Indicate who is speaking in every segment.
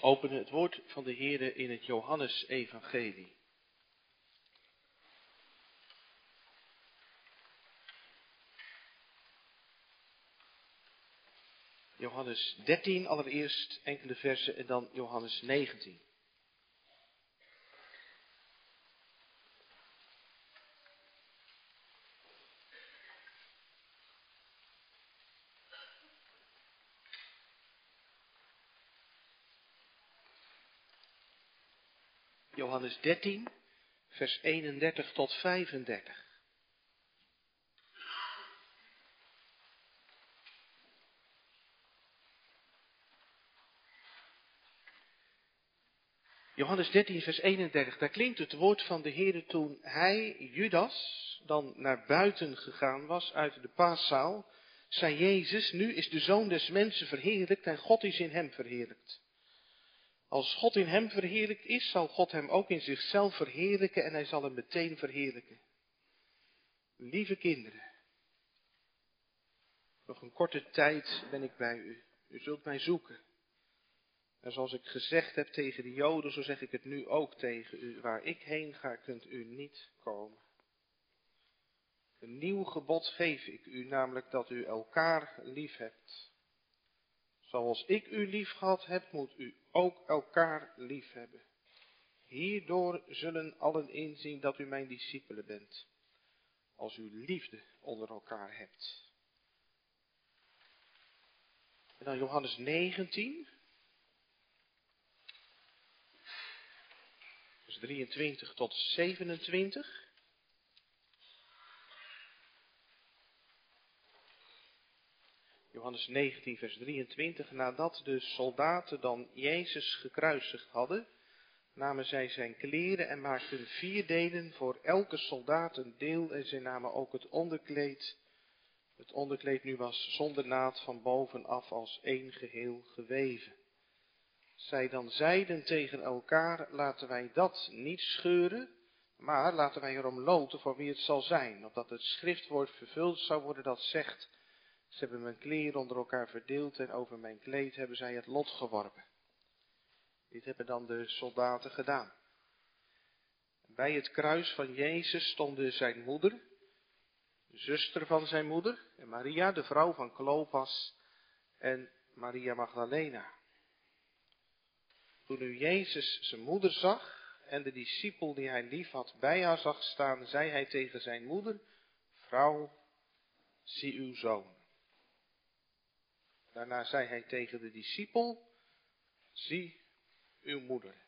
Speaker 1: openen het woord van de Heere in het Johannesevangelie. Johannes 13 allereerst enkele versen en dan Johannes 19. Johannes 13, vers 31 tot 35. Johannes 13, vers 31, daar klinkt het woord van de Heer toen hij, Judas, dan naar buiten gegaan was uit de paaszaal, zei Jezus, nu is de Zoon des Mensen verheerlijkt en God is in hem verheerlijkt. Als God in hem verheerlijkt is, zal God hem ook in zichzelf verheerlijken en hij zal hem meteen verheerlijken. Lieve kinderen, nog een korte tijd ben ik bij u. U zult mij zoeken. En zoals ik gezegd heb tegen de Joden, zo zeg ik het nu ook tegen u. Waar ik heen ga, kunt u niet komen. Een nieuw gebod geef ik u, namelijk dat u elkaar lief hebt. Zoals ik u lief gehad heb, moet u ook elkaar lief hebben. Hierdoor zullen allen inzien dat u mijn discipelen bent, als u liefde onder elkaar hebt. En dan Johannes 19, vers 23 tot 27. Johannes 19, vers 23. Nadat de soldaten dan Jezus gekruisigd hadden, namen zij zijn kleren en maakten vier delen voor elke soldaat een deel en zij namen ook het onderkleed. Het onderkleed nu was zonder naad van bovenaf als één geheel geweven. Zij dan zeiden tegen elkaar, laten wij dat niet scheuren, maar laten wij erom loten voor wie het zal zijn, opdat het schriftwoord vervuld zou worden dat zegt, ze hebben mijn kleren onder elkaar verdeeld en over mijn kleed hebben zij het lot geworpen. Dit hebben dan de soldaten gedaan. Bij het kruis van Jezus stonden zijn moeder, de zuster van zijn moeder, en Maria, de vrouw van Clopas, en Maria Magdalena. Toen nu Jezus zijn moeder zag en de discipel die hij lief had bij haar zag staan, zei hij tegen zijn moeder, vrouw, zie uw zoon. Daarna zei hij tegen de discipel, zie uw moeder.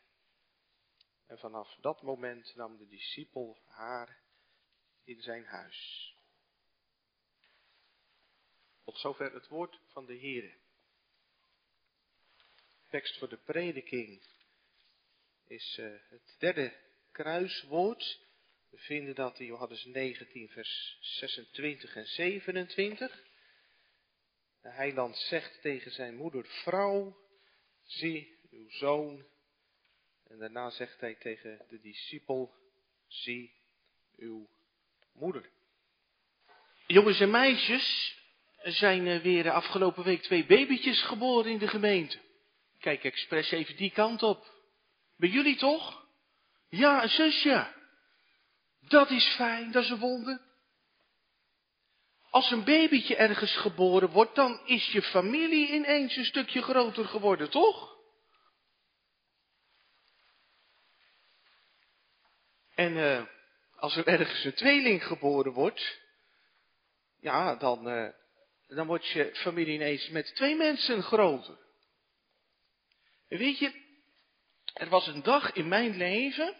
Speaker 1: En vanaf dat moment nam de discipel haar in zijn huis. Tot zover het woord van de Heer. Tekst voor de prediking is uh, het derde kruiswoord. We vinden dat in Johannes 19, vers 26 en 27. De heiland zegt tegen zijn moeder, vrouw, zie uw zoon. En daarna zegt hij tegen de discipel, zie uw moeder. Jongens en meisjes, er zijn weer afgelopen week twee babytjes geboren in de gemeente. Kijk expres even die kant op. Bij jullie toch? Ja, een zusje. Dat is fijn, dat is een wonder. Als een babytje ergens geboren wordt, dan is je familie ineens een stukje groter geworden, toch? En uh, als er ergens een tweeling geboren wordt, ja, dan, uh, dan wordt je familie ineens met twee mensen groter. Weet je, er was een dag in mijn leven,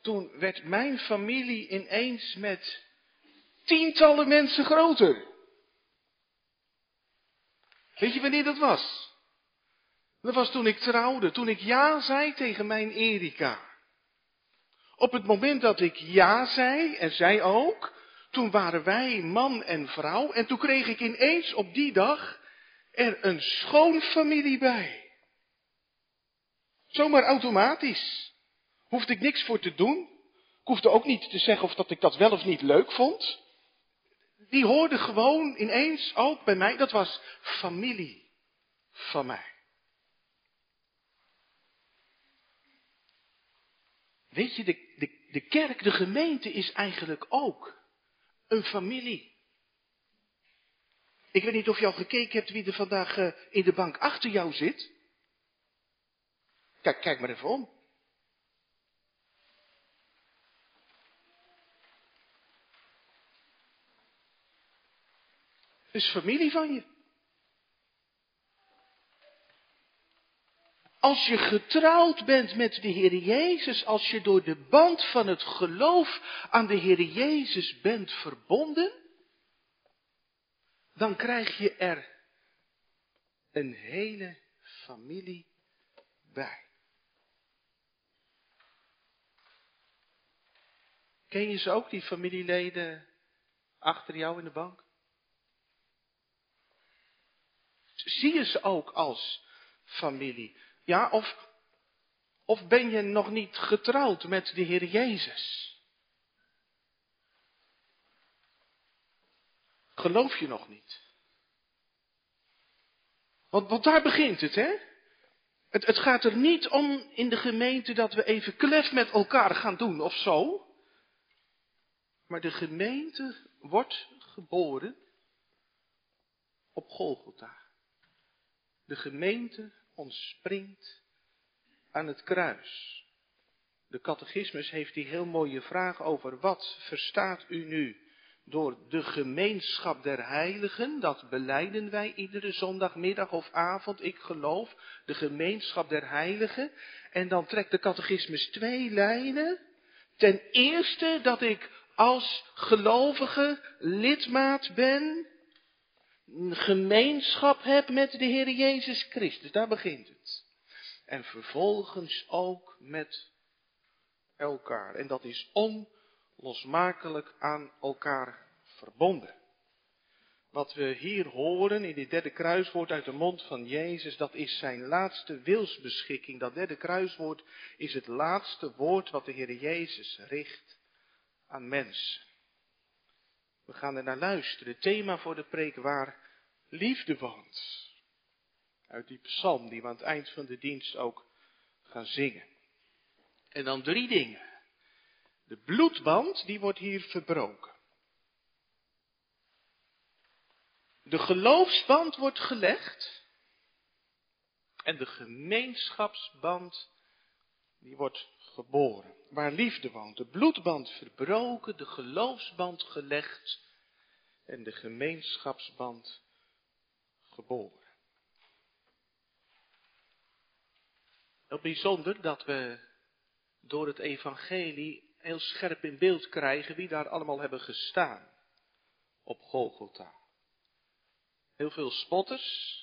Speaker 1: toen werd mijn familie ineens met tientallen mensen groter. Weet je wanneer dat was? Dat was toen ik trouwde, toen ik ja zei tegen mijn Erika. Op het moment dat ik ja zei, en zij ook, toen waren wij man en vrouw, en toen kreeg ik ineens op die dag er een schoonfamilie bij. Zomaar automatisch. Hoefde ik niks voor te doen. Ik hoefde ook niet te zeggen of dat ik dat wel of niet leuk vond die hoorde gewoon ineens ook bij mij, dat was familie van mij. Weet je, de, de, de kerk, de gemeente is eigenlijk ook een familie. Ik weet niet of je al gekeken hebt wie er vandaag eh, in de bank achter jou zit. Kijk, kijk maar even om. Is familie van je. Als je getrouwd bent met de Heer Jezus, als je door de band van het geloof aan de Heer Jezus bent verbonden, dan krijg je er een hele familie bij. Ken je ze ook, die familieleden achter jou in de bank? Zie je ze ook als familie? Ja, of, of ben je nog niet getrouwd met de Heer Jezus? Geloof je nog niet? Want, want daar begint het, hè? Het, het gaat er niet om in de gemeente dat we even klef met elkaar gaan doen of zo. Maar de gemeente wordt geboren op Golgotha. De gemeente ontspringt aan het kruis. De catechismus heeft die heel mooie vraag over wat verstaat u nu door de gemeenschap der heiligen, dat beleiden wij iedere zondagmiddag of avond, ik geloof, de gemeenschap der heiligen. En dan trekt de catechismus twee lijnen. Ten eerste dat ik als gelovige lidmaat ben gemeenschap heb met de Heer Jezus Christus. Daar begint het. En vervolgens ook met elkaar. En dat is onlosmakelijk aan elkaar verbonden. Wat we hier horen in dit derde kruiswoord uit de mond van Jezus, dat is zijn laatste wilsbeschikking. Dat derde kruiswoord is het laatste woord wat de Heer Jezus richt aan mensen. We gaan er naar luisteren. Het thema voor de preek waar liefde woont. Uit die psalm die we aan het eind van de dienst ook gaan zingen. En dan drie dingen. De bloedband, die wordt hier verbroken. De geloofsband wordt gelegd. En de gemeenschapsband, die wordt geboren. Waar liefde woont. De bloedband verbroken, de geloofsband gelegd. En de gemeenschapsband geboren. Heel bijzonder dat we door het evangelie heel scherp in beeld krijgen wie daar allemaal hebben gestaan op Golgotha. Heel veel spotters,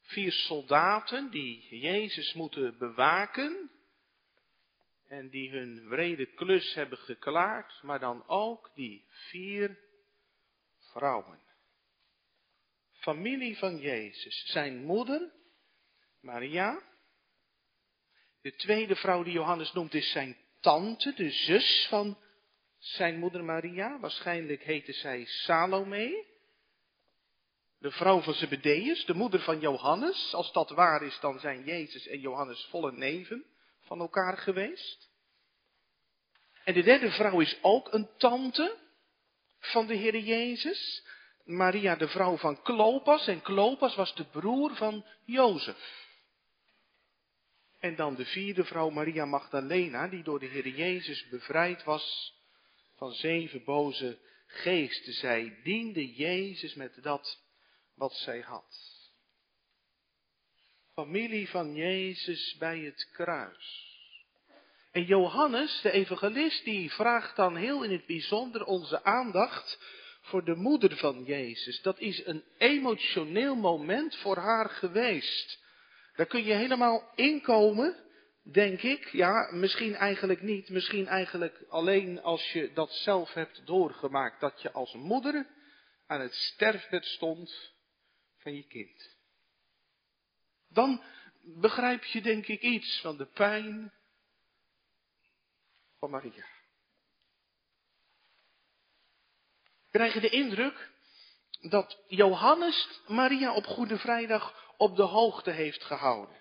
Speaker 1: vier soldaten die Jezus moeten bewaken en die hun wrede klus hebben geklaard, maar dan ook die vier vrouwen familie van Jezus. Zijn moeder, Maria. De tweede vrouw die Johannes noemt is zijn tante, de zus van zijn moeder Maria. Waarschijnlijk heette zij Salome. De vrouw van Zebedeus, de moeder van Johannes. Als dat waar is, dan zijn Jezus en Johannes volle neven van elkaar geweest. En de derde vrouw is ook een tante van de Heer Jezus. Maria de vrouw van Klopas. En Klopas was de broer van Jozef. En dan de vierde vrouw Maria Magdalena, die door de Heer Jezus bevrijd was van zeven boze geesten. Zij diende Jezus met dat wat zij had. Familie van Jezus bij het kruis. En Johannes, de evangelist, die vraagt dan heel in het bijzonder onze aandacht voor de moeder van Jezus. Dat is een emotioneel moment voor haar geweest. Daar kun je helemaal inkomen, denk ik. Ja, misschien eigenlijk niet. Misschien eigenlijk alleen als je dat zelf hebt doorgemaakt. Dat je als moeder aan het sterfbed stond van je kind. Dan begrijp je denk ik iets van de pijn van Maria. Krijgen de indruk dat Johannes Maria op Goede Vrijdag op de hoogte heeft gehouden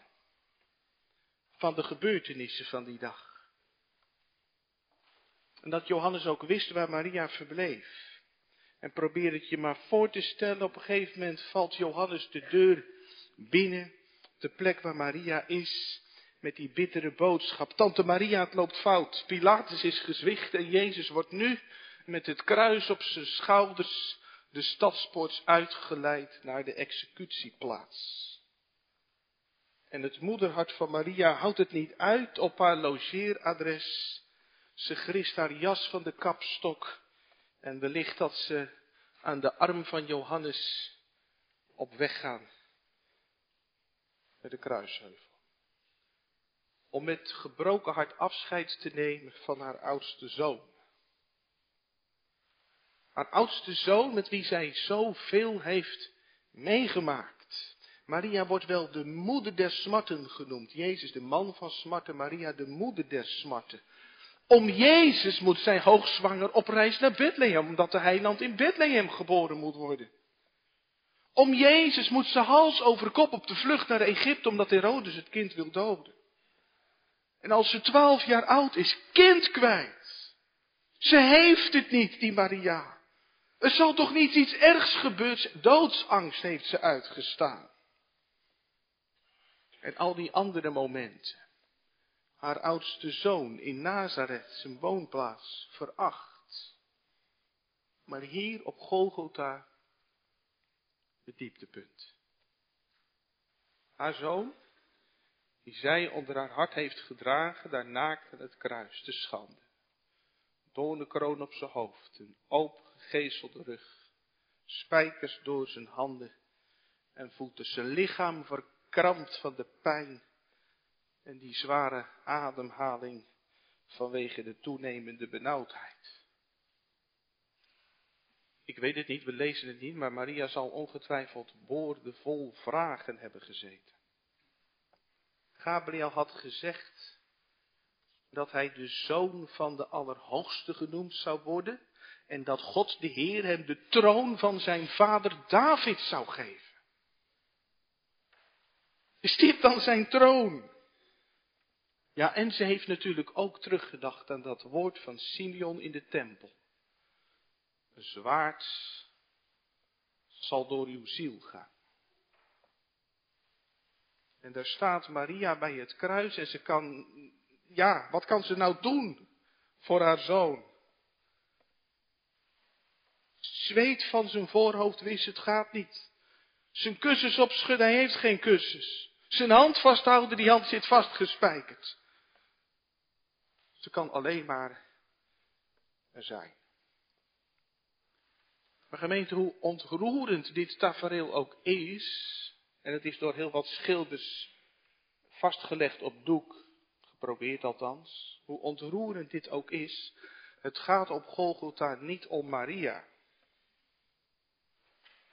Speaker 1: van de gebeurtenissen van die dag. En dat Johannes ook wist waar Maria verbleef. En probeer het je maar voor te stellen. Op een gegeven moment valt Johannes de deur binnen. De plek waar Maria is. Met die bittere boodschap. Tante Maria, het loopt fout. Pilatus is gezwicht en Jezus wordt nu met het kruis op zijn schouders de stadspoorts uitgeleid naar de executieplaats. En het moederhart van Maria houdt het niet uit op haar logeeradres. Ze grist haar jas van de kapstok en wellicht dat ze aan de arm van Johannes op weg gaan naar de kruisheuvel. Om met gebroken hart afscheid te nemen van haar oudste zoon. Haar oudste zoon met wie zij zoveel heeft meegemaakt. Maria wordt wel de moeder der smarten genoemd. Jezus de man van smarten, Maria de moeder der smarten. Om Jezus moet zij hoogzwanger op reis naar Bethlehem, omdat de heiland in Bethlehem geboren moet worden. Om Jezus moet ze hals over kop op de vlucht naar Egypte, omdat Herodes het kind wil doden. En als ze twaalf jaar oud is, kind kwijt. Ze heeft het niet, die Maria. Er zal toch niet iets ergs gebeuren. Doodsangst heeft ze uitgestaan. En al die andere momenten haar oudste zoon in Nazareth, zijn woonplaats, veracht. Maar hier op Golgotha het dieptepunt. Haar zoon, die zij onder haar hart heeft gedragen, daar naakt het kruis, te schande. kroon op zijn hoofd, een opengezelde rug, spijkers door zijn handen en voeten, zijn lichaam verkrampt van de pijn en die zware ademhaling vanwege de toenemende benauwdheid. Ik weet het niet, we lezen het niet, maar Maria zal ongetwijfeld boordevol vragen hebben gezeten. Gabriel had gezegd dat hij de zoon van de Allerhoogste genoemd zou worden en dat God de Heer hem de troon van zijn vader David zou geven. Is dit dan zijn troon? Ja, en ze heeft natuurlijk ook teruggedacht aan dat woord van Simeon in de tempel. Een zwaard zal door uw ziel gaan. En daar staat Maria bij het kruis en ze kan, ja, wat kan ze nou doen voor haar zoon? Zweet van zijn voorhoofd wist het gaat niet. Zijn kussens opschudden, hij heeft geen kussens. Zijn hand vasthouden, die hand zit vastgespijkerd. Ze kan alleen maar er zijn. Maar gemeente, hoe ontroerend dit tafereel ook is, en het is door heel wat schilders vastgelegd op doek, geprobeerd althans, hoe ontroerend dit ook is, het gaat op Golgotha niet om Maria.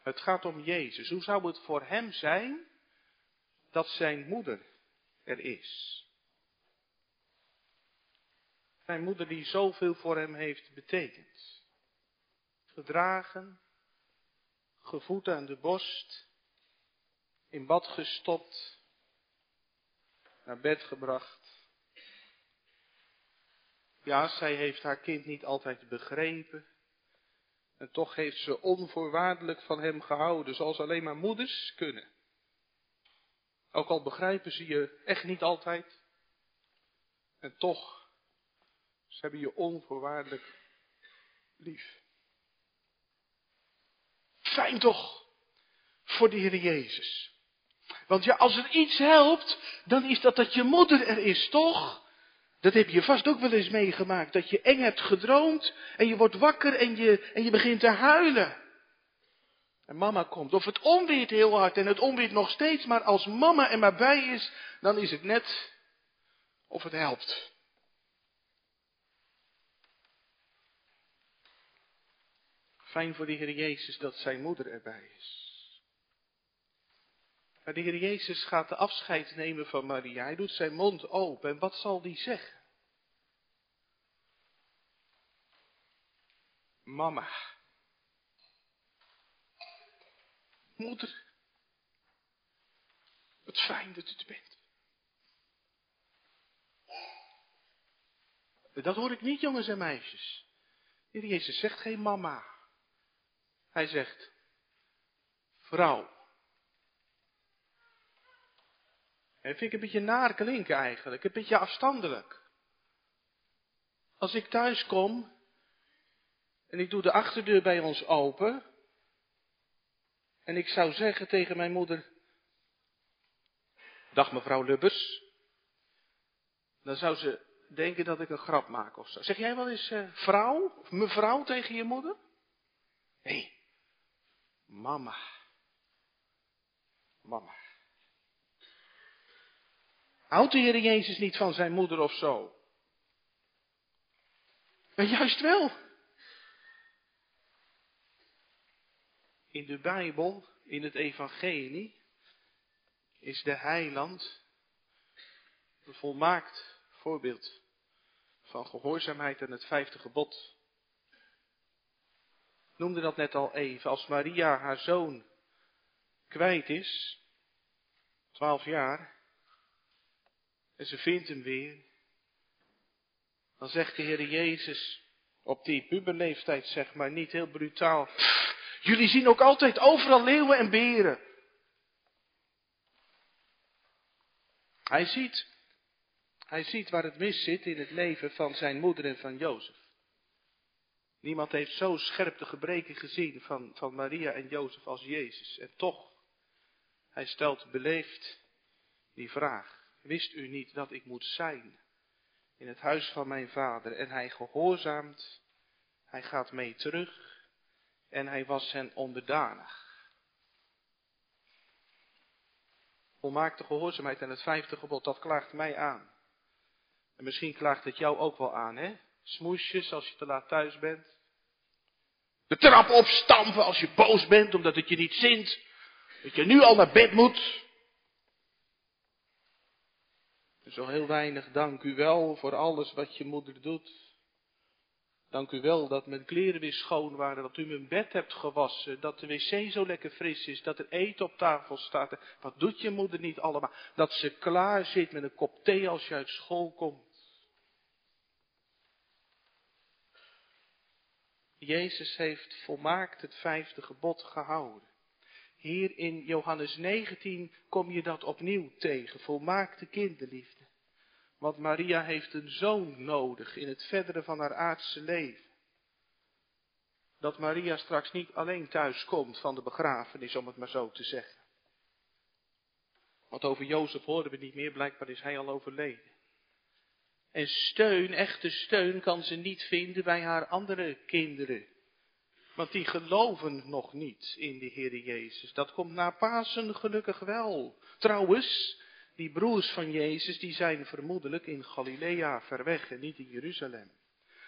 Speaker 1: Het gaat om Jezus. Hoe zou het voor hem zijn dat zijn moeder er is? Zijn moeder die zoveel voor hem heeft betekend. Gedragen, gevoed aan de borst, in bad gestopt, naar bed gebracht. Ja, zij heeft haar kind niet altijd begrepen. En toch heeft ze onvoorwaardelijk van hem gehouden, zoals alleen maar moeders kunnen. Ook al begrijpen ze je echt niet altijd. En toch ze hebben je onvoorwaardelijk lief. Fijn toch voor de Heer Jezus. Want ja, als er iets helpt, dan is dat dat je moeder er is, toch? Dat heb je vast ook wel eens meegemaakt. Dat je eng hebt gedroomd en je wordt wakker en je, en je begint te huilen. En mama komt. Of het onweert heel hard en het onweert nog steeds, maar als mama er maar bij is, dan is het net of het helpt. Fijn voor de Heer Jezus dat zijn moeder erbij is. Maar de Heer Jezus gaat de afscheid nemen van Maria. Hij doet zijn mond open. En wat zal die zeggen? Mama. Moeder. Wat fijn dat u er bent. Dat hoor ik niet, jongens en meisjes. De Heer Jezus zegt geen mama. Hij zegt vrouw. En vind ik een beetje naar klinken eigenlijk, een beetje afstandelijk. Als ik thuis kom en ik doe de achterdeur bij ons open en ik zou zeggen tegen mijn moeder, dag mevrouw Lubbers, dan zou ze denken dat ik een grap maak of zo. Zeg jij wel eens uh, vrouw of mevrouw tegen je moeder? Nee, mama. Mama. Houdt de Heer Jezus niet van zijn moeder of zo? Maar juist wel. In de Bijbel, in het Evangelie, is de heiland een volmaakt voorbeeld van gehoorzaamheid aan het vijfde gebod. Ik noemde dat net al even. Als Maria haar zoon kwijt is, twaalf jaar, en ze vindt hem weer, dan zegt de Heer Jezus op die puberleeftijd, zeg maar, niet heel brutaal, jullie zien ook altijd overal leeuwen en beren. Hij ziet, hij ziet waar het mis zit in het leven van zijn moeder en van Jozef. Niemand heeft zo scherp de gebreken gezien van, van Maria en Jozef als Jezus. En toch, hij stelt beleefd die vraag. Wist u niet dat ik moet zijn in het huis van mijn vader? En hij gehoorzaamt, hij gaat mee terug en hij was hen onderdanig. Volmaakte gehoorzaamheid en het vijfde gebod, dat klaagt mij aan. En misschien klaagt het jou ook wel aan, hè? Smoesjes als je te laat thuis bent. De trap opstampen als je boos bent omdat het je niet zint. Dat je nu al naar bed moet. Zo heel weinig dank u wel voor alles wat je moeder doet. Dank u wel dat mijn kleren weer schoon waren, dat u mijn bed hebt gewassen, dat de wc zo lekker fris is, dat er eten op tafel staat. Wat doet je moeder niet allemaal? Dat ze klaar zit met een kop thee als je uit school komt. Jezus heeft volmaakt het vijfde gebod gehouden. Hier in Johannes 19 kom je dat opnieuw tegen, volmaakte kinderliefde. Want Maria heeft een zoon nodig in het verdere van haar aardse leven. Dat Maria straks niet alleen thuis komt van de begrafenis, om het maar zo te zeggen. Want over Jozef horen we niet meer, blijkbaar is hij al overleden. En steun, echte steun, kan ze niet vinden bij haar andere kinderen. Want die geloven nog niet in de Heer Jezus. Dat komt na Pasen gelukkig wel. Trouwens, die broers van Jezus, die zijn vermoedelijk in Galilea ver weg en niet in Jeruzalem.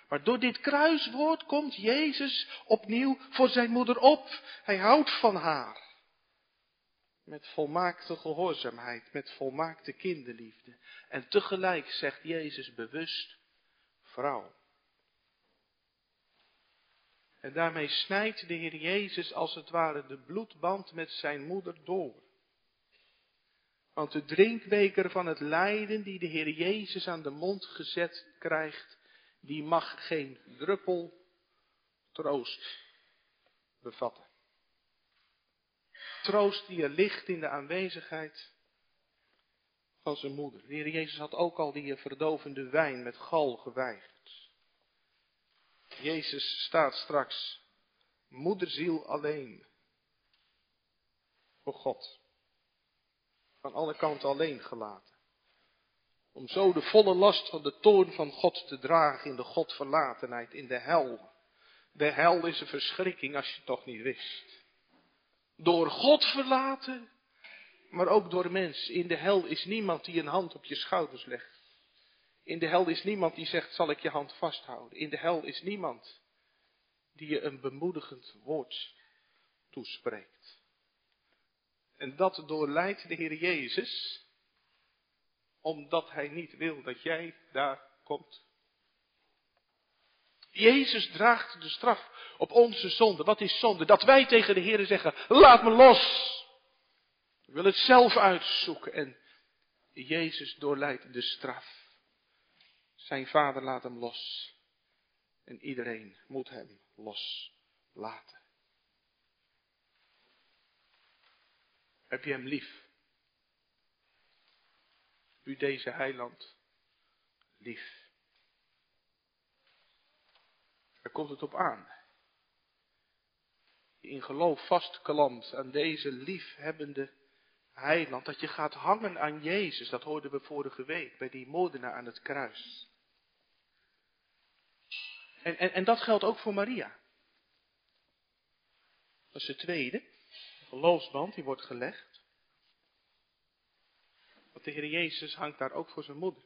Speaker 1: Maar door dit kruiswoord komt Jezus opnieuw voor zijn moeder op. Hij houdt van haar. Met volmaakte gehoorzaamheid, met volmaakte kinderliefde. En tegelijk zegt Jezus bewust, vrouw. En daarmee snijdt de Heer Jezus als het ware de bloedband met zijn moeder door. Want de drinkbeker van het lijden die de Heer Jezus aan de mond gezet krijgt, die mag geen druppel troost bevatten. Troost die er ligt in de aanwezigheid van zijn moeder. De Heer Jezus had ook al die verdovende wijn met gal geweigerd. Jezus staat straks moederziel alleen voor God van alle kanten alleen gelaten. Om zo de volle last van de toorn van God te dragen in de Godverlatenheid, in de hel. De hel is een verschrikking als je het toch niet wist. Door God verlaten, maar ook door mens. In de hel is niemand die een hand op je schouders legt. In de hel is niemand die zegt, zal ik je hand vasthouden. In de hel is niemand die je een bemoedigend woord toespreekt. En dat doorleidt de Heer Jezus, omdat Hij niet wil dat jij daar komt. Jezus draagt de straf op onze zonde. Wat is zonde? Dat wij tegen de Heer zeggen, laat me los. Ik wil het zelf uitzoeken. En Jezus doorleidt de straf. Zijn vader laat hem los. En iedereen moet hem loslaten. Heb je hem lief? U deze heiland lief. Daar komt het op aan. In geloof vastklampt aan deze liefhebbende heiland. Dat je gaat hangen aan Jezus. Dat hoorden we vorige week bij die moordenaar aan het kruis. En, en, en dat geldt ook voor Maria. Dat is de tweede. De geloofsband, die wordt gelegd. Want de Heer Jezus hangt daar ook voor zijn moeder.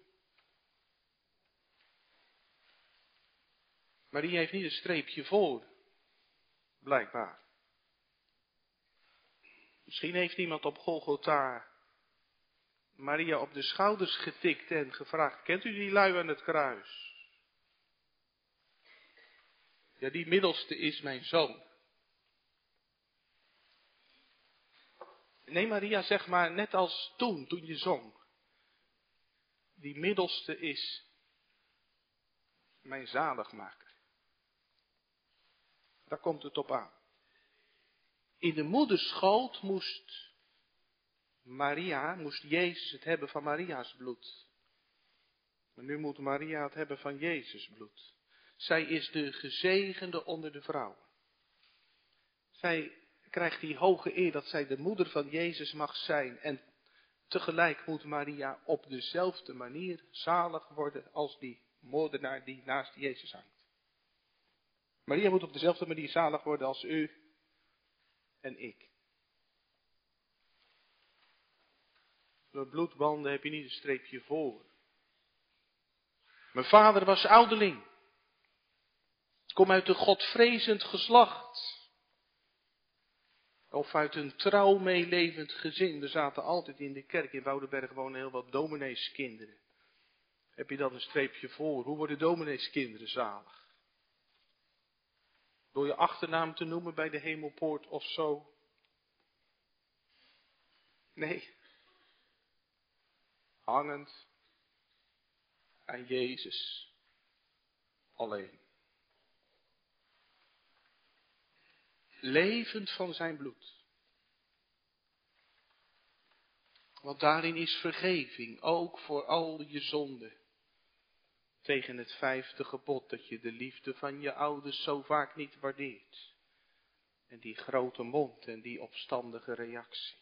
Speaker 1: Maria heeft niet een streepje voor. Blijkbaar. Misschien heeft iemand op Golgotha Maria op de schouders getikt en gevraagd: Kent u die lui aan het kruis? Ja, die middelste is mijn zoon. Nee, Maria, zeg maar net als toen, toen je zong. Die middelste is mijn zaligmaker. Daar komt het op aan. In de moederschoot moest Maria, moest Jezus het hebben van Maria's bloed. Maar nu moet Maria het hebben van Jezus bloed. Zij is de gezegende onder de vrouwen. Zij krijgt die hoge eer dat zij de moeder van Jezus mag zijn. En tegelijk moet Maria op dezelfde manier zalig worden als die moordenaar die naast Jezus hangt. Maria moet op dezelfde manier zalig worden als u en ik. Door bloedbanden heb je niet een streepje voor. Mijn vader was ouderling. Kom uit een godvrezend geslacht. Of uit een trouw meelevend gezin. Er zaten altijd in de kerk in Woudenberg wonen heel wat domineeskinderen. Heb je dat een streepje voor? Hoe worden domineeskinderen zalig? Door je achternaam te noemen bij de hemelpoort of zo? Nee. Hangend aan Jezus alleen. Levend van zijn bloed. Want daarin is vergeving, ook voor al je zonden. Tegen het vijfde gebod dat je de liefde van je ouders zo vaak niet waardeert. En die grote mond en die opstandige reactie.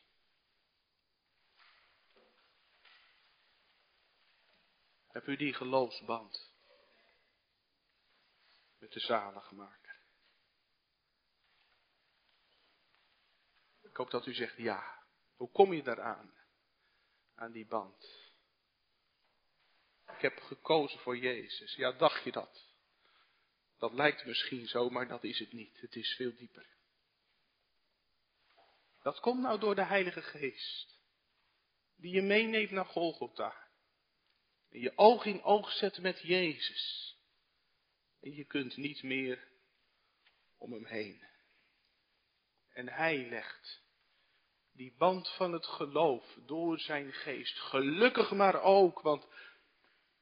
Speaker 1: Heb u die geloofsband met de zaligmaker? Ik hoop dat u zegt ja. Hoe kom je daaraan? Aan die band. Ik heb gekozen voor Jezus. Ja, dacht je dat? Dat lijkt misschien zo, maar dat is het niet. Het is veel dieper. Dat komt nou door de Heilige Geest. Die je meeneemt naar Golgotha. En je oog in oog zet met Jezus. En je kunt niet meer om hem heen. En hij legt die band van het geloof door zijn geest. Gelukkig maar ook, want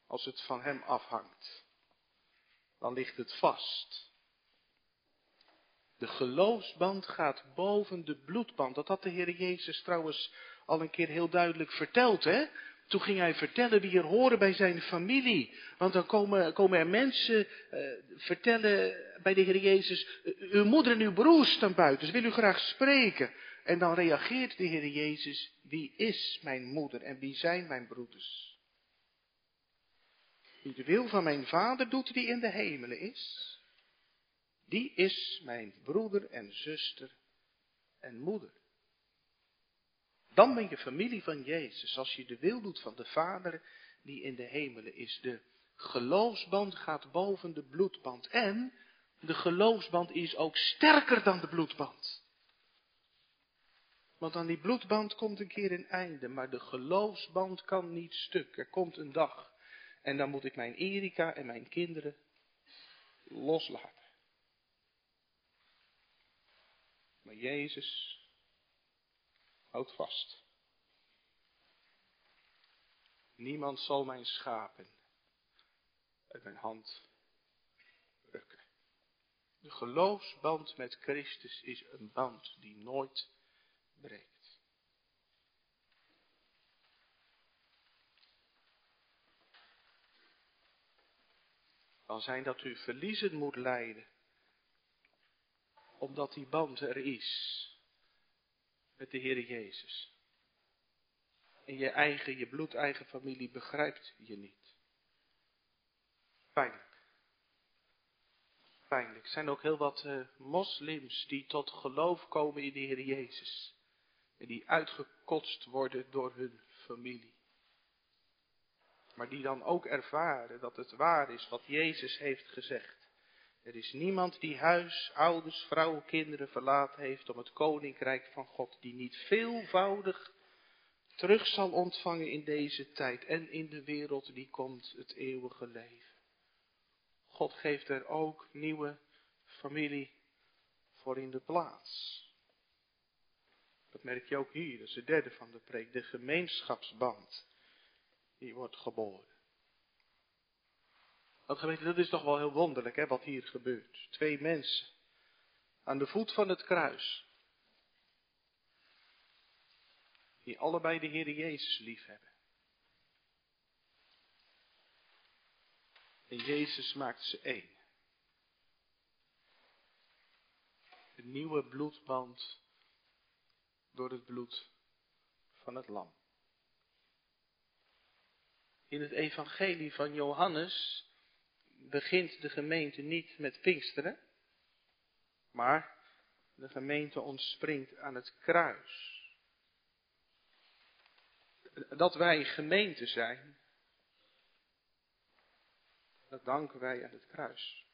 Speaker 1: als het van hem afhangt, dan ligt het vast. De geloofsband gaat boven de bloedband. Dat had de Heer Jezus trouwens al een keer heel duidelijk verteld, hè? Toen ging hij vertellen wie er horen bij zijn familie. Want dan komen, komen er mensen uh, vertellen bij de Heer Jezus, uw moeder en uw broers staan buiten, ze willen u graag spreken. En dan reageert de Heer Jezus, wie is mijn moeder en wie zijn mijn broeders? Wie de wil van mijn vader doet die in de hemelen is, die is mijn broeder en zuster en moeder. Dan ben je familie van Jezus, als je de wil doet van de Vader die in de hemelen is. De geloofsband gaat boven de bloedband en de geloofsband is ook sterker dan de bloedband. Want aan die bloedband komt een keer een einde, maar de geloofsband kan niet stuk. Er komt een dag en dan moet ik mijn Erika en mijn kinderen loslaten. Maar Jezus houdt vast. Niemand zal mijn schapen uit mijn hand rukken. De geloofsband met Christus is een band die nooit breekt. Kan zijn dat u verliezen moet lijden, omdat die band er is met de Heer Jezus. En je eigen, je bloedeigen familie begrijpt je niet. Pijnlijk. Pijnlijk. Er zijn ook heel wat uh, moslims die tot geloof komen in de Heer Jezus. En die uitgekotst worden door hun familie. Maar die dan ook ervaren dat het waar is wat Jezus heeft gezegd. Er is niemand die huis, ouders, vrouwen, kinderen verlaten heeft om het koninkrijk van God, die niet veelvoudig terug zal ontvangen in deze tijd en in de wereld die komt, het eeuwige leven. God geeft er ook nieuwe familie voor in de plaats. Dat merk je ook hier, dat is de derde van de preek, de gemeenschapsband. Die wordt geboren. Want gemeente, dat is toch wel heel wonderlijk, hè, wat hier gebeurt. Twee mensen aan de voet van het kruis. Die allebei de Heer Jezus lief hebben. En Jezus maakt ze één. Een nieuwe bloedband door het bloed van het lam. In het evangelie van Johannes begint de gemeente niet met Pinksteren, maar de gemeente ontspringt aan het kruis. Dat wij gemeente zijn, dat danken wij aan het kruis.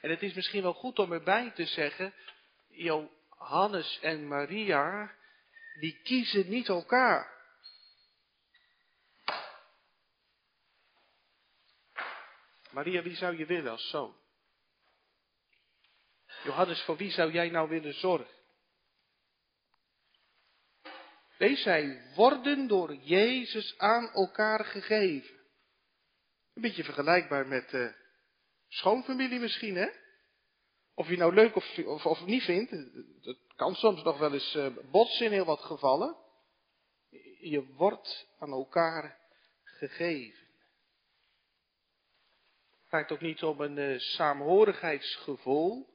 Speaker 1: En het is misschien wel goed om erbij te zeggen, Johannes en Maria, die kiezen niet elkaar. Maria, wie zou je willen als zoon? Johannes, voor wie zou jij nou willen zorgen? Deze zij worden door Jezus aan elkaar gegeven. Een beetje vergelijkbaar met uh, schoonfamilie misschien, hè? Of je nou leuk of, of, niet vindt, dat kan soms nog wel eens uh, botsen in heel wat gevallen. Je wordt aan elkaar gegeven. Het gaat ook niet om een uh, saamhorigheidsgevoel.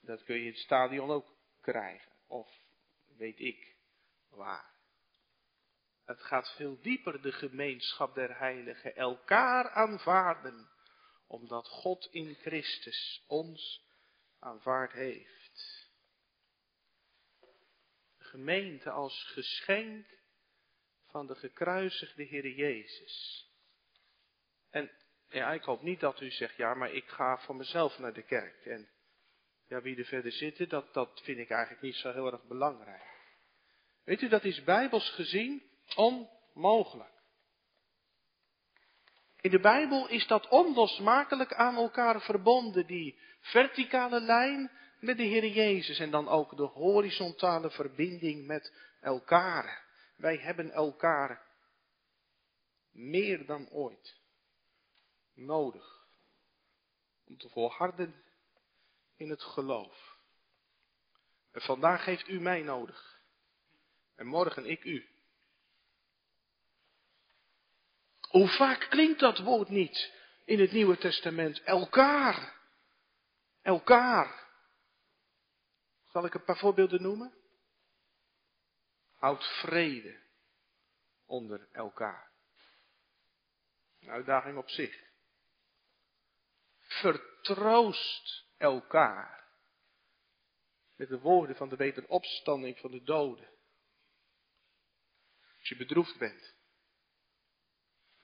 Speaker 1: Dat kun je in het stadion ook krijgen. Of weet ik waar. Het gaat veel dieper de gemeenschap der heiligen. Elkaar aanvaarden. Omdat God in Christus ons aanvaard heeft. De gemeente als geschenk van de gekruisigde Heer Jezus. En ja, ik hoop niet dat u zegt, ja, maar ik ga voor mezelf naar de kerk. En ja, wie er verder zitten, dat, dat vind ik eigenlijk niet zo heel erg belangrijk. Weet u, dat is bijbels gezien onmogelijk. In de Bijbel is dat onlosmakelijk aan elkaar verbonden, die verticale lijn met de Heer Jezus en dan ook de horizontale verbinding met elkaar. Wij hebben elkaar meer dan ooit nodig om te volharden in het geloof. En vandaag heeft u mij nodig. En morgen ik u. Hoe vaak klinkt dat woord niet in het Nieuwe Testament? Elkaar. Elkaar. Zal ik een paar voorbeelden noemen? Houd vrede onder elkaar. Een uitdaging op zich. Vertroost elkaar. Met de woorden van de wederopstanding van de doden. Als je bedroefd bent.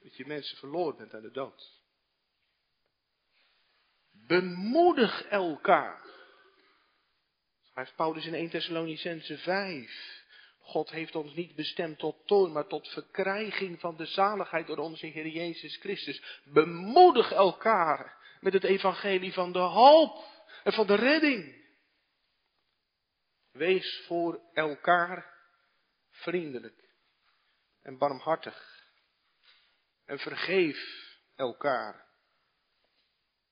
Speaker 1: Dat je mensen verloren bent aan de dood. Bemoedig elkaar. Schrijft Paulus in 1 Thessalonicense 5. God heeft ons niet bestemd tot toon, maar tot verkrijging van de zaligheid door onze Heer Jezus Christus. Bemoedig elkaar met het evangelie van de hoop en van de redding. Wees voor elkaar vriendelijk. en barmhartig. En vergeef elkaar.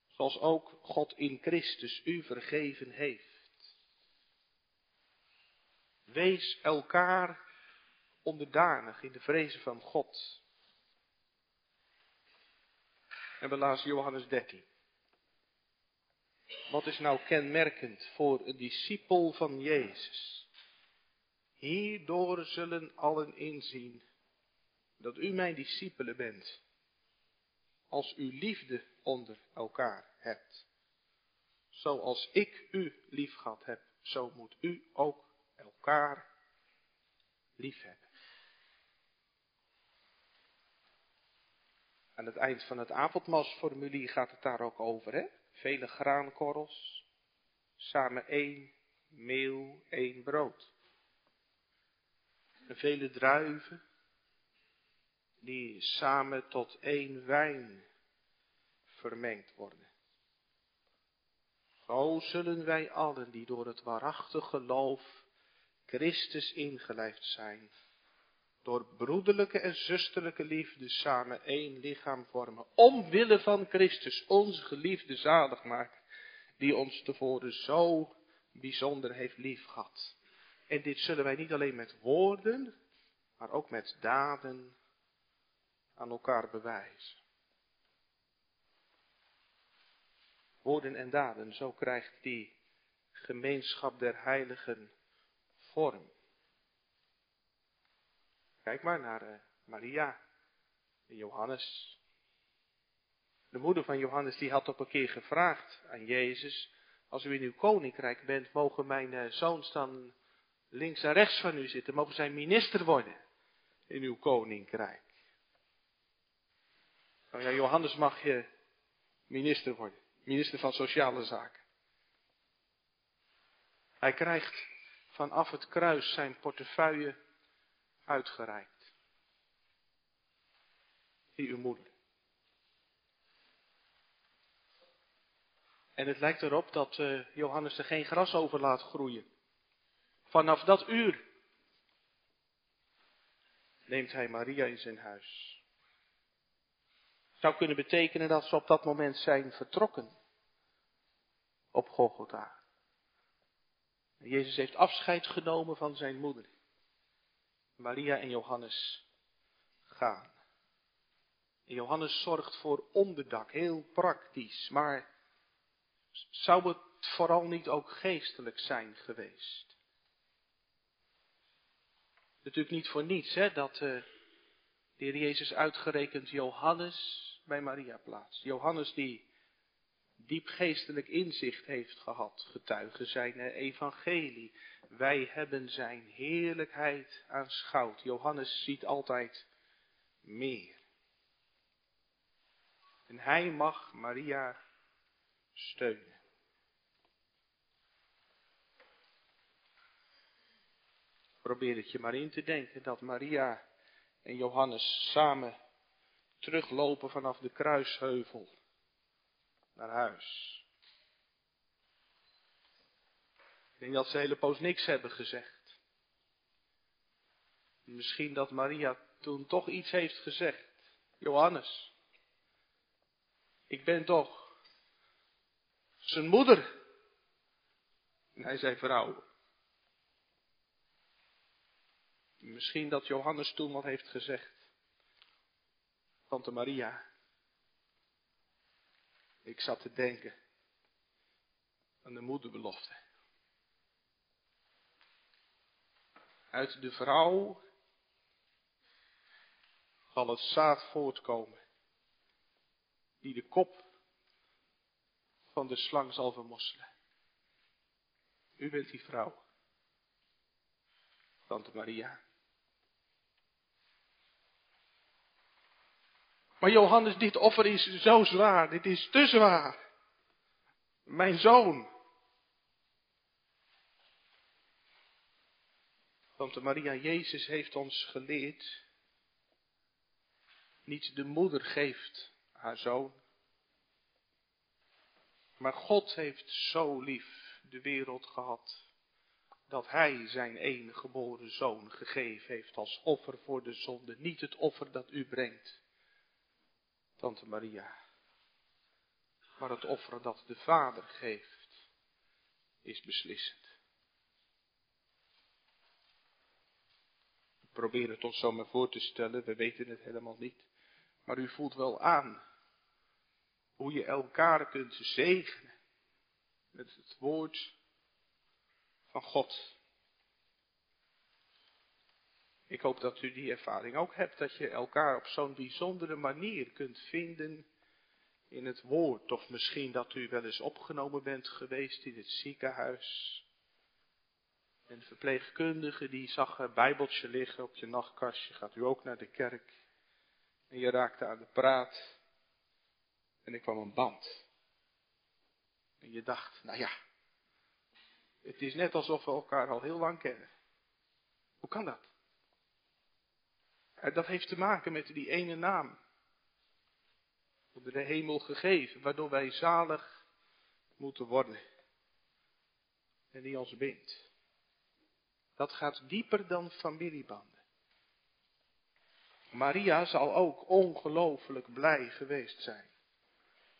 Speaker 1: Zoals ook God in Christus u vergeven heeft. Wees elkaar onderdanig in de vrezen van God. En we lazen Johannes 13. Wat is nou kenmerkend voor een discipel van Jezus? Hierdoor zullen allen inzien dat u mijn discipelen bent, als u liefde onder elkaar hebt. Zoals ik u lief gehad heb, zo moet u ook elkaar lief hebben. Aan het eind van het avondmaalsformulier gaat het daar ook over, hè? Vele graankorrels, samen één meel, één brood. En vele druiven, die samen tot één wijn vermengd worden. Zo zullen wij allen die door het waarachtig geloof Christus ingelijfd zijn, door broederlijke en zusterlijke liefde samen één lichaam vormen. Omwille van Christus, onze geliefde zaligmaker, die ons tevoren zo bijzonder heeft liefgehad. En dit zullen wij niet alleen met woorden, maar ook met daden aan elkaar bewijzen. Woorden en daden, zo krijgt die gemeenschap der heiligen vorm. Kijk maar naar uh, Maria en Johannes. De moeder van Johannes die had op een keer gevraagd aan Jezus, als u in uw koninkrijk bent, mogen mijn uh, zoons dan links en rechts van u zitten, mogen zij minister worden in uw koninkrijk. Nou ja, Johannes mag je minister worden, minister van Sociale Zaken. Hij krijgt vanaf het kruis zijn portefeuille uitgereikt. Hier uw moeder. En het lijkt erop dat uh, Johannes er geen gras over laat groeien. Vanaf dat uur neemt hij Maria in zijn huis. Zou kunnen betekenen dat ze op dat moment zijn vertrokken op Golgotha. Jezus heeft afscheid genomen van zijn moeder. Maria en Johannes gaan. En Johannes zorgt voor onderdak, heel praktisch, maar zou het vooral niet ook geestelijk zijn geweest? Natuurlijk niet voor niets, hè, dat uh, de Heer Jezus uitgerekend Johannes bij Maria plaatst. Johannes die diep geestelijk inzicht heeft gehad, getuige zijn evangelie. Wij hebben zijn heerlijkheid aanschouwd. Johannes ziet altijd meer. En hij mag Maria steunen. Probeer het je maar in te denken dat Maria en Johannes samen teruglopen vanaf de kruisheuvel naar huis. Ik denk dat ze hele poos niks hebben gezegd. Misschien dat Maria toen toch iets heeft gezegd. Johannes, ik ben toch zijn moeder. En hij zei vrouw. Misschien dat Johannes toen wat heeft gezegd. Tante Maria. Ik zat te denken aan de moederbelofte. Uit de vrouw zal het zaad voortkomen, die de kop van de slang zal vermosselen. U bent die vrouw, Tante Maria. Maar Johannes, dit offer is zo zwaar. Dit is te zwaar. Mijn zoon. Tante Maria, Jezus heeft ons geleerd. Niet de moeder geeft haar zoon. Maar God heeft zo lief de wereld gehad. dat Hij zijn enige geboren zoon gegeven heeft als offer voor de zonde. Niet het offer dat u brengt, Tante Maria, maar het offer dat de Vader geeft, is beslissend. We proberen het ons zo maar voor te stellen, we weten het helemaal niet. Maar u voelt wel aan hoe je elkaar kunt zegenen met het woord van God. Ik hoop dat u die ervaring ook hebt, dat je elkaar op zo'n bijzondere manier kunt vinden in het woord. Of misschien dat u wel eens opgenomen bent geweest in het ziekenhuis. Een verpleegkundige die zag een bijbeltje liggen op je nachtkastje. Gaat u ook naar de kerk. En je raakte aan de praat. En ik kwam een band. En je dacht, nou ja, het is net alsof we elkaar al heel lang kennen. Hoe kan dat? Dat heeft te maken met die ene naam. Onder de hemel gegeven, waardoor wij zalig moeten worden. En die ons bindt. Dat gaat dieper dan familiebanden. Maria zal ook ongelooflijk blij geweest zijn.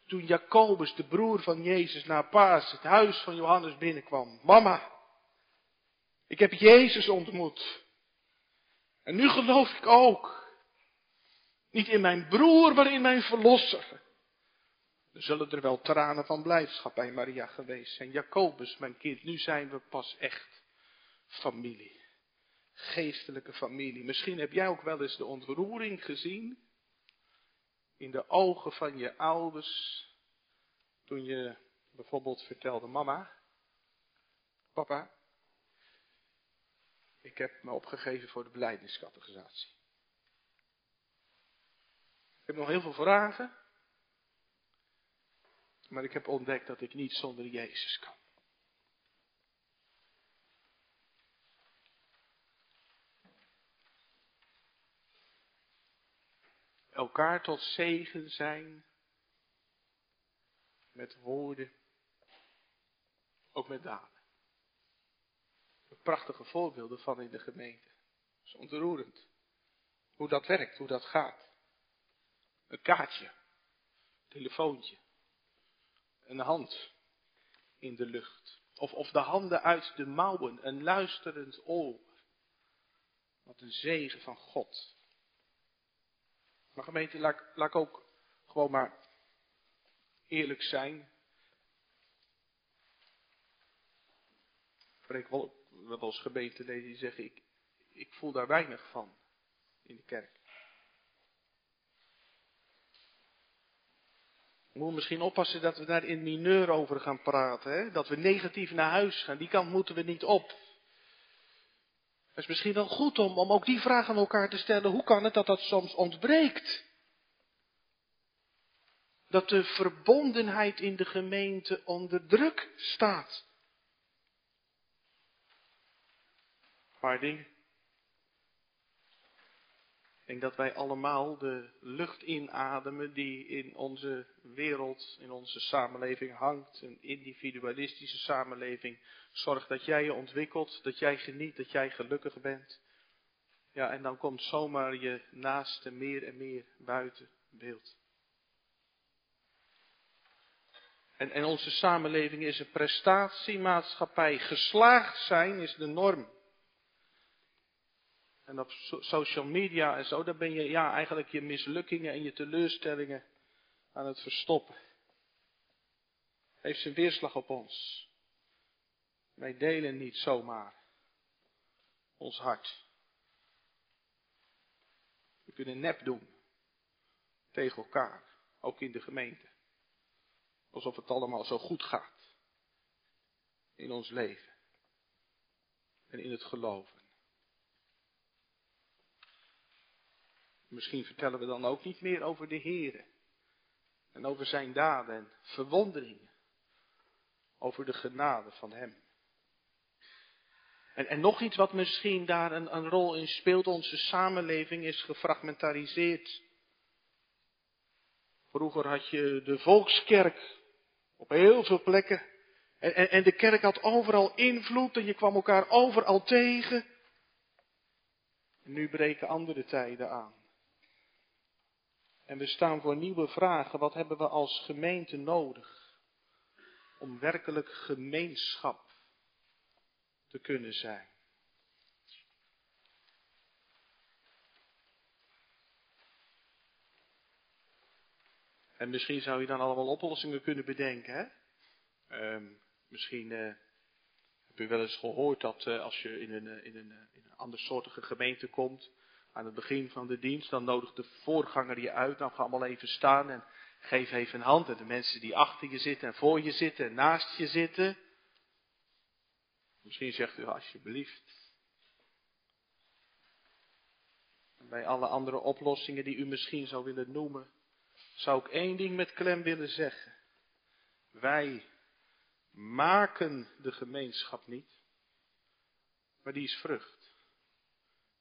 Speaker 1: Toen Jacobus, de broer van Jezus, naar Paas, het huis van Johannes binnenkwam. Mama, ik heb Jezus ontmoet. En nu geloof ik ook. Niet in mijn broer, maar in mijn verlosser. Er zullen er wel tranen van blijdschap bij Maria geweest zijn. Jacobus, mijn kind, nu zijn we pas echt familie. Geestelijke familie. Misschien heb jij ook wel eens de ontroering gezien. In de ogen van je ouders. Toen je bijvoorbeeld vertelde, mama, papa, ik heb me opgegeven voor de beleidingscategorisatie. Ik heb nog heel veel vragen. Maar ik heb ontdekt dat ik niet zonder Jezus kan. Elkaar tot zegen zijn. Met woorden. Ook met daden prachtige voorbeelden van in de gemeente. Het is ontroerend. Hoe dat werkt, hoe dat gaat. Een kaartje, een telefoontje, een hand in de lucht. Of, of de handen uit de mouwen, een luisterend oor. Wat een zegen van God. Maar gemeente, laat, laat ik ook gewoon maar eerlijk zijn. Spreek wel we hebben als gemeenteleden die zeggen, ik, ik voel daar weinig van in de kerk. We moeten misschien oppassen dat we daar in mineur over gaan praten. Hè? Dat we negatief naar huis gaan. Die kant moeten we niet op. Het is misschien wel goed om, om ook die vraag aan elkaar te stellen. Hoe kan het dat dat soms ontbreekt? Dat de verbondenheid in de gemeente onder druk staat. Paar dingen. Ik denk dat wij allemaal de lucht inademen die in onze wereld, in onze samenleving hangt. Een individualistische samenleving. Zorg dat jij je ontwikkelt, dat jij geniet, dat jij gelukkig bent. Ja, en dan komt zomaar je naaste meer en meer buiten beeld. En, en onze samenleving is een prestatiemaatschappij. Geslaagd zijn is de norm. En op social media en zo, daar ben je ja, eigenlijk je mislukkingen en je teleurstellingen aan het verstoppen. Heeft zijn weerslag op ons. Wij delen niet zomaar ons hart. We kunnen nep doen tegen elkaar, ook in de gemeente. Alsof het allemaal zo goed gaat in ons leven en in het geloven. Misschien vertellen we dan ook niet meer over de Heer. En over zijn daden en verwonderingen. Over de genade van Hem. En, en nog iets wat misschien daar een, een rol in speelt. Onze samenleving is gefragmentariseerd. Vroeger had je de volkskerk op heel veel plekken. En, en, en de kerk had overal invloed en je kwam elkaar overal tegen. En nu breken andere tijden aan. En we staan voor nieuwe vragen. Wat hebben we als gemeente nodig om werkelijk gemeenschap te kunnen zijn? En misschien zou je dan allemaal oplossingen kunnen bedenken. Hè? Um, misschien uh, heb je wel eens gehoord dat uh, als je in een, uh, in, een, in een andersoortige gemeente komt, aan het begin van de dienst, dan nodigt de voorganger je uit. Dan ga allemaal even staan en geef even een hand. En de mensen die achter je zitten en voor je zitten en naast je zitten. Misschien zegt u alsjeblieft. Bij alle andere oplossingen die u misschien zou willen noemen, zou ik één ding met klem willen zeggen. Wij maken de gemeenschap niet, maar die is vrucht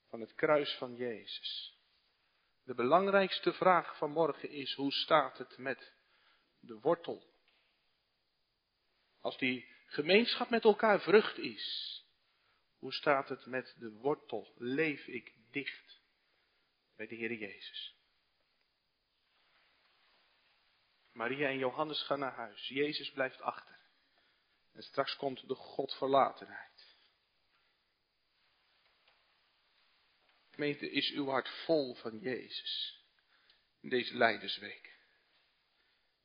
Speaker 1: van het kruis van Jezus. De belangrijkste vraag van morgen is, hoe staat het met de wortel? Als die gemeenschap met elkaar vrucht is, hoe staat het met de wortel? Leef ik dicht bij de Heer Jezus? Maria en Johannes gaan naar huis. Jezus blijft achter. En straks komt de Godverlatenheid. Gemeente, is uw hart vol van Jezus in deze Leidersweek?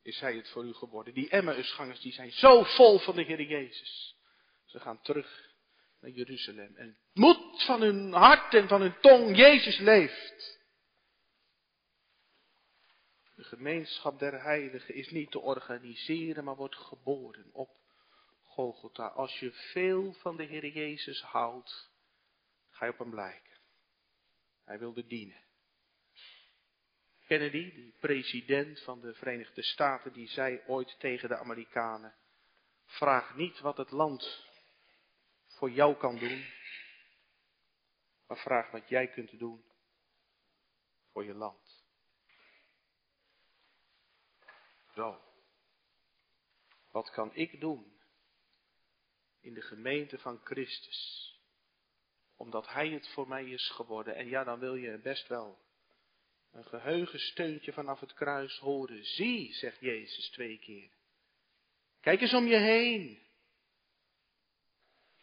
Speaker 1: Is Hij het voor u geworden? Die Emmausgangers die zijn zo vol van de Heer Jezus. Ze gaan terug naar Jeruzalem. En het moet van hun hart en van hun tong Jezus leeft. De gemeenschap der heiligen is niet te organiseren, maar wordt geboren op Golgotha. Als je veel van de Heer Jezus houdt, ga je op hem lijken. Hij wilde dienen. Kennedy, die president van de Verenigde Staten, die zei ooit tegen de Amerikanen: Vraag niet wat het land voor jou kan doen, maar vraag wat jij kunt doen voor je land. Zo. Wat kan ik doen in de gemeente van Christus. Omdat Hij het voor mij is geworden. En ja, dan wil je best wel een geheugensteuntje vanaf het kruis horen. Zie, zegt Jezus twee keer. Kijk eens om je heen.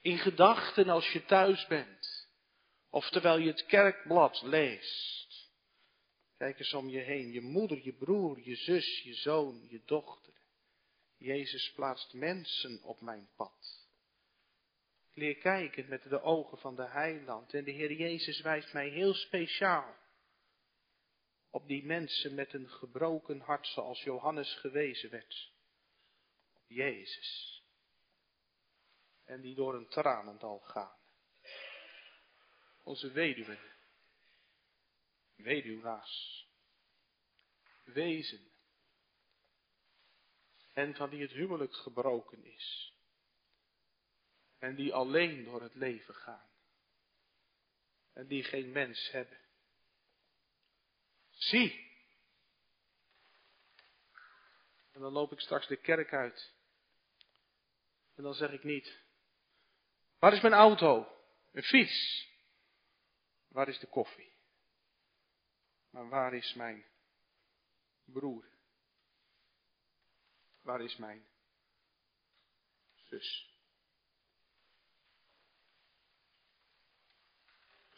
Speaker 1: In gedachten als je thuis bent. Of terwijl je het kerkblad leest. Kijk eens om je heen. Je moeder, je broer, je zus, je zoon, je dochter. Jezus plaatst mensen op mijn pad leer kijken met de ogen van de heiland. En de Heer Jezus wijst mij heel speciaal op die mensen met een gebroken hart zoals Johannes gewezen werd. Jezus. En die door een tranendal gaan. Onze weduwen. Weduwnaars. Wezen. En van wie het huwelijk gebroken is en die alleen door het leven gaan. En die geen mens hebben. Zie! En dan loop ik straks de kerk uit. En dan zeg ik niet, waar is mijn auto? Een fiets. Waar is de koffie? Maar waar is mijn broer? Waar is mijn zus?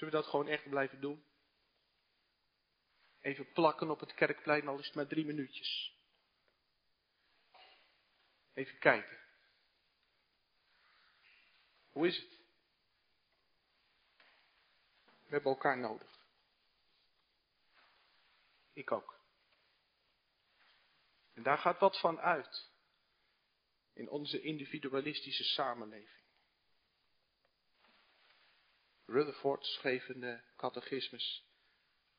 Speaker 1: Zullen we dat gewoon echt blijven doen? Even plakken op het kerkplein, al is het maar drie minuutjes. Even kijken. Hoe is het? We hebben elkaar nodig. Ik ook. En daar gaat wat van uit. In onze individualistische samenleving. Rutherford schreef uh, catechismus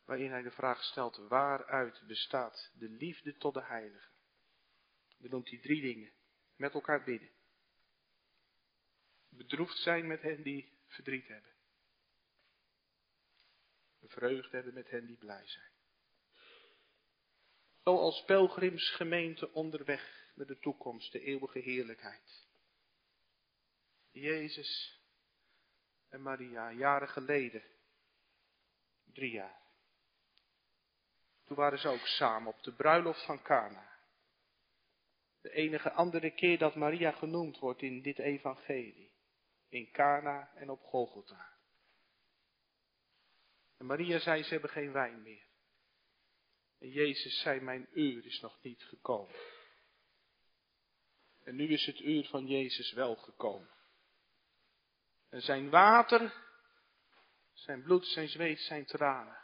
Speaker 1: waarin hij de vraag stelt, waaruit bestaat de liefde tot de heilige? Dan noemt hij drie dingen. Met elkaar bidden. Bedroefd zijn met hen die verdriet hebben. Vreugde hebben met hen die blij zijn. Zo als pelgrimsgemeente onderweg naar de toekomst, de eeuwige heerlijkheid. Jezus en Maria, jaren geleden. Drie jaar. Toen waren ze ook samen op de bruiloft van Cana. De enige andere keer dat Maria genoemd wordt in dit evangelie. In Cana en op Golgotha. En Maria zei, ze hebben geen wijn meer. En Jezus zei, mijn uur is nog niet gekomen. En nu is het uur van Jezus wel gekomen. Zijn water, zijn bloed, zijn zweet, zijn tranen,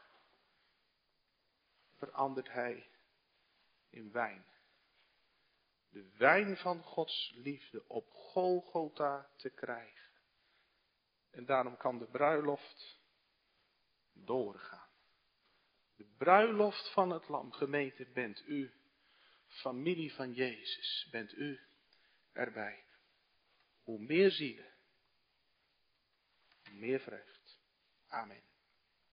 Speaker 1: verandert hij in wijn. De wijn van Gods liefde op Golgotha te krijgen. En daarom kan de bruiloft doorgaan. De bruiloft van het lam, gemeente, bent u, familie van Jezus, bent u erbij. Hoe meer zielen, meer vreugd. Amen.